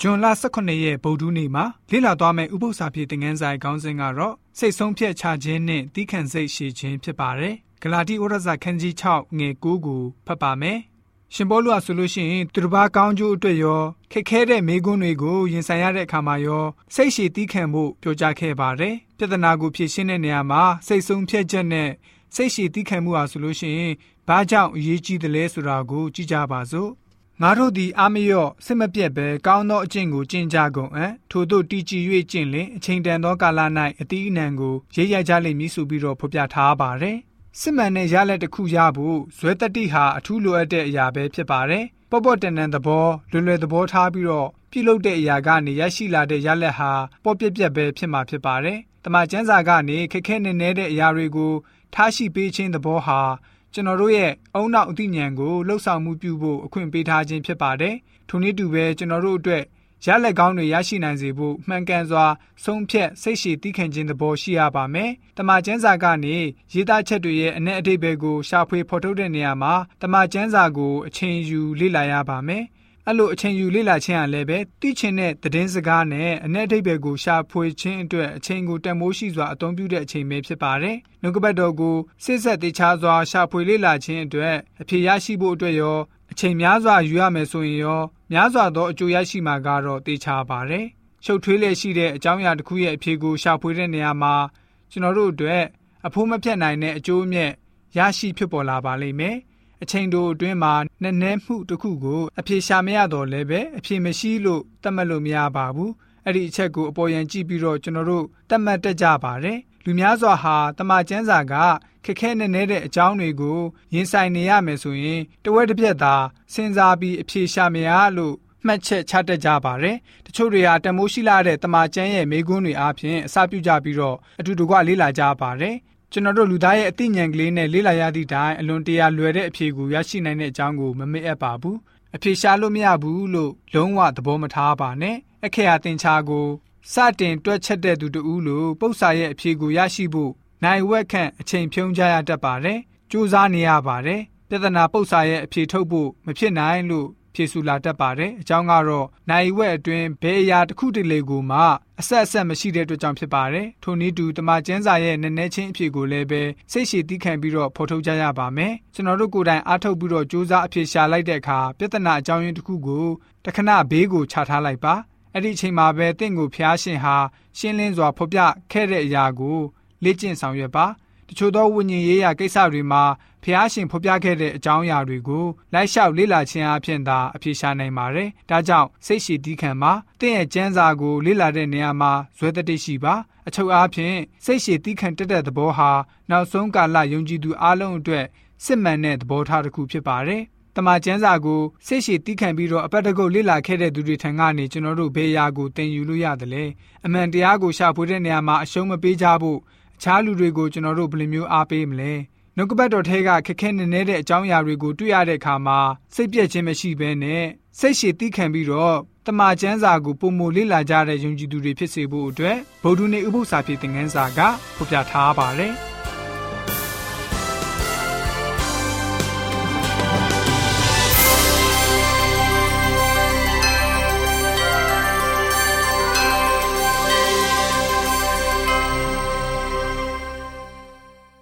ဇွန်လ18ရက်ဗုဒ္ဓနေ့မှာလေ့လာသွားမယ့်ဥပုသ္စာပြေသင်ခန်းစာခေါင်းစဉ်ကတော့စိတ်ဆုံးဖြတ်ချခြင်းနဲ့တီးခန့်စိတ်ရှိခြင်းဖြစ်ပါတယ်။ဂလာတိဩရစာခန်းကြီး6ငယ်9ကိုဖတ်ပါမယ်။ရှင်ပေါလုကဆိုလို့ရှိရင်သူတစ်ပါးကောင်းကျိုးအတွက်ရောခက်ခဲတဲ့မိကွန်းတွေကိုရင်ဆိုင်ရတဲ့အခါမှာရောစိတ်ရှည်တီးခန့်ဖို့ပြောကြားခဲ့ပါတယ်။ပြဿနာကိုဖြေရှင်းတဲ့နေရာမှာစိတ်ဆုံးဖြတ်ချက်နဲ့စိတ်ရှည်တီးခန့်မှုဟာဆိုလို့ရှိရင်ဘာကြောင့်အရေးကြီးတယ်လဲဆိုတာကိုကြည့်ကြပါစို့။ ငါတို့သည်အာမရော့စစ်မပြတ်ပဲကောင်းသောအကျင့်ကိုကျင့်ကြကုန်အံ့ထို့သောတည်ကြည်၍ကျင့်လင်အချိန်တန်သောကာလ၌အတိအနံကိုရိပ်ရိုက်ကြလိမ့်မည်ဆိုပြီးတော့ဖော်ပြထားပါတယ်စစ်မှန်တဲ့ရလက်တစ်ခုရဖို့ဇွဲတတိဟာအထူးလိုအပ်တဲ့အရာပဲဖြစ်ပါတယ်ပေါ့ပေါ့တန်တန်သဘောလွယ်လွယ်သဘောထားပြီးတော့ပြုလုပ်တဲ့အရာကနေရရှိလာတဲ့ရလက်ဟာပေါ့ပြက်ပြက်ပဲဖြစ်မှာဖြစ်ပါတယ်တမန်ကျမ်းစာကနေခက်ခဲနေနေတဲ့အရာတွေကိုထားရှိပေးခြင်းသဘောဟာ ကျွန်တော်တို့ရဲ့အုံနောက်အသိဉာဏ်ကိုလှုပ်ဆောင်မှုပြုဖို့အခွင့်ပေးထားခြင်းဖြစ်ပါတယ်။ထိုနည်းတူပဲကျွန်တော်တို့အတွက်ရလက်ကောင်းတွေရရှိနိုင်စေဖို့မှန်ကန်စွာဆုံးဖြတ်စိတ်ရှည်သိခံခြင်းသဘောရှိရပါမယ်။တမန်ကျမ်းစာကနေရေးသားချက်တွေရဲ့အ내အတိတ်ဘယ်ကိုရှာဖွေဖော်ထုတ်တဲ့နေရာမှာတမန်ကျမ်းစာကိုအချိန်ယူလေ့လာရပါမယ်။ အဲ့လိုအချိန်ယူလေ့လာခြင်းအလည်းပဲသိချင်တဲ့သတင်းစကားနဲ့အ내အထိပ္ပယ်ကိုရှာဖွေခြင်းအတွက်အချိန်ကိုတန်မိုးရှိစွာအသုံးပြုတဲ့အချိန်ပဲဖြစ်ပါတယ်။နှုတ်ကပတ်တော်ကိုစစ်ဆက်တေချာစွာရှာဖွေလေ့လာခြင်းအတွက်အဖြေရရှိဖို့အတွက်ရောအချိန်များစွာယူရမယ်ဆိုရင်ရောများစွာသောအကျိုးရရှိမှာကတော့တေချာပါတယ်။ရှုပ်ထွေးလေရှိတဲ့အကြောင်းအရာတစ်ခုရဲ့အဖြေကိုရှာဖွေတဲ့နေရာမှာကျွန်တော်တို့အတွက်အဖိုးမဖြတ်နိုင်တဲ့အကျိုးအမြတ်ရရှိဖြစ်ပေါ်လာပါလိမ့်မယ်။ အချိန်တိုအတွင်းမှာနည်းနည်းမှုတစ်ခုကိုအဖြေရှာမရတော့လည်းပဲအဖြေမရှိလို့တတ်မှတ်လို့မရပါဘူးအဲ့ဒီအချက်ကိုအပေါ်ယံကြည့်ပြီးတော့ကျွန်တော်တို့တတ်မှတ်တတ်ကြပါတယ်လူများစွာဟာတမချန်းစာကခက်ခဲနေနေတဲ့အကြောင်းတွေကိုရင်ဆိုင်နေရမယ်ဆိုရင်တဝက်တစ်ပြက်သာစဉ်းစားပြီးအဖြေရှာမရလို့မှတ်ချက်ချတတ်ကြပါတယ်။တချို့တွေဟာတမိုးရှိလာတဲ့တမချန်းရဲ့မိကွန်းတွေအားဖြင့်အစာပြုကြပြီးတော့အတူတကွလေးလာကြပါတယ် ကျွန်တော်တို့လူသားရဲ့အသိဉာဏ်ကလေးနဲ့လေ့လာရသည့်တိုင်အလွန်တရာလွယ်တဲ့အဖြေကိုရရှိနိုင်တဲ့အကြောင်းကိုမမေ့အပ်ပါဘူးအဖြေရှာလို့မရဘူးလို့လုံးဝသဘောမထားပါနဲ့အခရာတင်ချာကိုစတင်တွက်ချက်တဲ့သူတူလို့ပု္ပ္ပာရဲ့အဖြေကိုရရှိဖို့နိုင်ဝက်ခန့်အချိန်ဖြုံးကြရတတ်ပါတယ်စူးစမ်းနေရပါတယ်ပြဿနာပု္ပ္ပာရဲ့အဖြေထုတ်ဖို့မဖြစ်နိုင်လို့ ဖြေဆိုလာတတ်ပါတယ်။အကြောင်းကတော့နိုင်ဝက်အတွင်းဘယ်အရာတစ်ခုတလေကိုမှအဆက်အဆက်မရှိတဲ့အတွက်ကြောင့်ဖြစ်ပါတယ်။ထိုနည်းတူတမကျန်းစာရဲ့နည်းနည်းချင်းအဖြစ်ကိုလည်းပဲစိတ်ရှည်သီးခံပြီးတော့ဖော်ထုတ်ကြရပါမယ်။ကျွန်တော်တို့ကိုယ်တိုင်အားထုတ်ပြီးတော့စူးစမ်းအဖြေရှာလိုက်တဲ့အခါပြဿနာအကြောင်းရင်းတစ်ခုကိုတခဏဘေးကိုခြာထားလိုက်ပါ။အဲ့ဒီအချိန်မှာပဲတင့်ကိုဖျားရှင်ဟာရှင်းလင်းစွာဖော်ပြခဲ့တဲ့အရာကိုလေ့ကျင့်ဆောင်ရွက်ပါ။ တချို့သောဝိညာဉ်ရေးရာကိစ္စတွေမှာဖျားရှင်ဖော်ပြခဲ့တဲ့အကြောင်းအရာတွေကိုလိုက်လျှောက်လေ့လာခြင်းအပြင်သာအဖြေရှာနိုင်ပါတယ်။ဒါကြောင့်စိတ်ရှိတီးခံပါတင့်ရဲ့ကျမ်းစာကိုလေ့လာတဲ့နေရာမှာဇွဲတတိရှိပါအချုပ်အားဖြင့်စိတ်ရှိတီးခံတက်တဲ့သဘောဟာနောက်ဆုံးကာလယုံကြည်သူအလုံးအတွက်စစ်မှန်တဲ့သဘောထားတစ်ခုဖြစ်ပါတယ်။တမန်ကျမ်းစာကိုစိတ်ရှိတီးခံပြီးတော့အပတ်တကုတ်လေ့လာခဲ့တဲ့သူတွေထံကနေကျွန်တော်တို့ဘယ်အရာကိုသင်ယူလို့ရတယ်လဲအမှန်တရားကိုရှာဖွေတဲ့နေရာမှာအရှုံးမပေးကြဖို့ အခြားလူတွေကိုကျွန်တော်တို့ဘယ်လိုမျိုးအားပေးမလဲနှုတ်ကပတ်တော်ထဲကခက်ခဲနေနေတဲ့အကြောင်းအရာတွေကိုတွေ့ရတဲ့အခါမှာစိတ်ပြည့်ခြင်းမရှိဘဲနဲ့စိတ်ရှည်သီးခံပြီးတော့တမန်ကျမ်းစာကိုပုံမလေ့လာကြတဲ့ယုံကြည်သူတွေဖြစ်စေဖို့အတွက်ဗုဒ္ဓနေဥပုသ္စာဖြစ်တဲ့ငန်းစာကဖော်ပြထားပါတယ်။